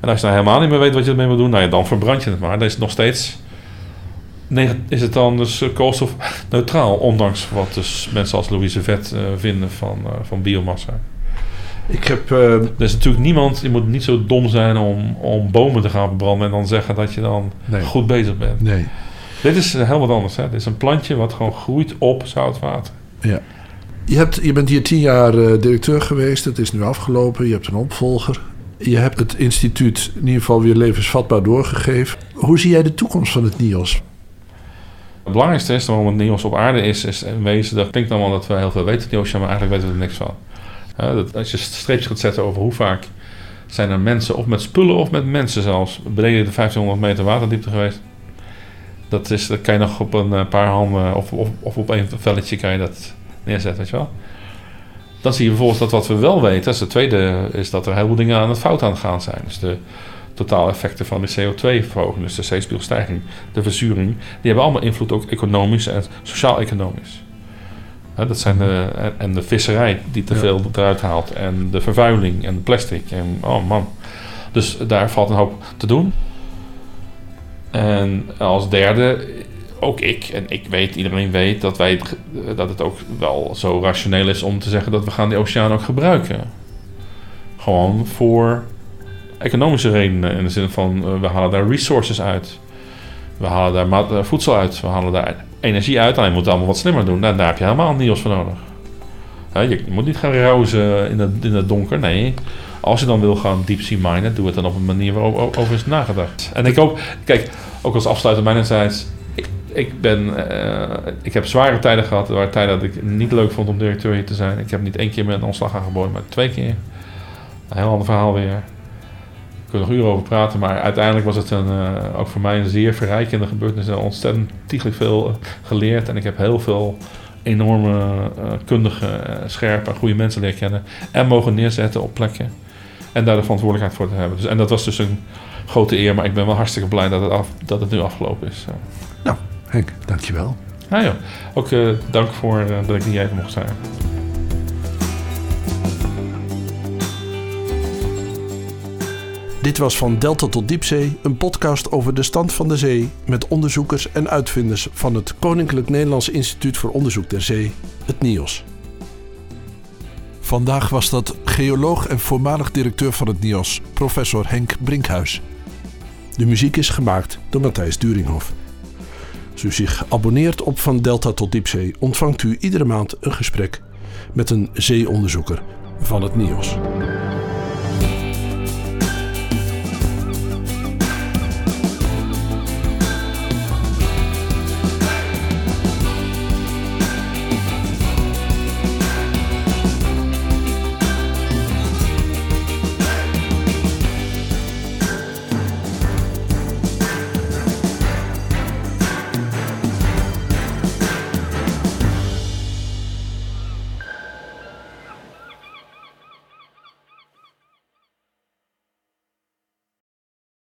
En als je nou helemaal niet meer weet wat je ermee moet doen, nou ja, dan verbrand je het maar. Dan is het nog steeds. Is het dan dus eh, koolstofneutraal, ondanks wat dus mensen als Louise Vet eh, vinden van, eh, van biomassa. Ik heb, eh, Er is natuurlijk niemand, je moet niet zo dom zijn om, om bomen te gaan verbranden en dan zeggen dat je dan nee, goed bezig bent. nee. Dit is heel wat anders. Hè? Dit is een plantje wat gewoon groeit op zoutwater. Je, hebt, je bent hier tien jaar directeur geweest. Het is nu afgelopen. Je hebt een opvolger. Je hebt het instituut in ieder geval weer levensvatbaar doorgegeven. Hoe zie jij de toekomst van het NIOS? Het belangrijkste is waarom het NIOS op aarde is, is in wezen, dat klinkt allemaal dat we heel veel weten oceaan, maar eigenlijk weten we er niks van. Dat, als je streepjes gaat zetten over hoe vaak zijn er mensen, of met spullen of met mensen zelfs, beneden de 1500 meter waterdiepte geweest. Dat, is, dat kan je nog op een eh, paar handen of, of, of op één velletje kan je dat neerzetten, weet je wel. Dan zie je vervolgens dat wat we wel weten, dat is de tweede, is dat er heel veel dingen aan het fout aan gaan zijn. Dus de totaaleffecten van de CO2-verhoging, dus de zeespiegelstijging, de verzuring, die hebben allemaal invloed ook economisch en sociaal-economisch. Dat zijn de, en- de visserij die te Ja. veel eruit haalt en de vervuiling en de plastic en oh man. Dus daar valt een hoop te doen. En als derde, ook ik, en ik weet, iedereen weet dat, wij, dat het ook wel zo rationeel is om te zeggen dat we gaan die oceaan ook gebruiken. Gewoon voor economische redenen. In de zin van, eh, we halen daar resources uit. We halen daar eh, voedsel uit, we halen daar energie uit. Alleen je moet het allemaal wat slimmer doen. Daar heb je helemaal NIOS voor nodig. je moet niet gaan rozen in het, in het donker. Nee, als je dan wil gaan deep sea minen, doe het dan op een manier waarover over is nagedacht. En ik hoop, kijk, ook als afsluiter mijnerzijds, ik, ik, ben, ik heb zware tijden gehad. Er waren tijden dat ik niet leuk vond om directeur hier te zijn. Ik heb niet één keer met een ontslag aangeboden, maar twee keer. Een heel ander verhaal weer. Er nog uren over praten, maar uiteindelijk was het een, uh, ook voor mij een zeer verrijkende gebeurtenis. Heb ontzettend tiegelijk veel uh, geleerd en ik heb heel veel enorme uh, kundige, scherpe, goede mensen leren kennen. En mogen neerzetten op plekken. En daar de verantwoordelijkheid voor te hebben. Dus, en dat was dus een grote eer, maar ik ben wel hartstikke blij dat het, af, dat het nu afgelopen is. Nou, Henk, dankjewel. Ja. Ook dank voor dat ik hier even mocht zijn. Dit was van Delta tot Diepzee, een podcast over de stand van de zee met onderzoekers en uitvinders van het Koninklijk Nederlands Instituut voor Onderzoek der Zee, het NIOS. Vandaag was dat geoloog en voormalig directeur van het NIOS, professor Henk Brinkhuis. De muziek is gemaakt door Matthijs Duringhof. Als u zich abonneert op Van Delta tot Diepzee, ontvangt u iedere maand een gesprek met een zeeonderzoeker van het NIOS.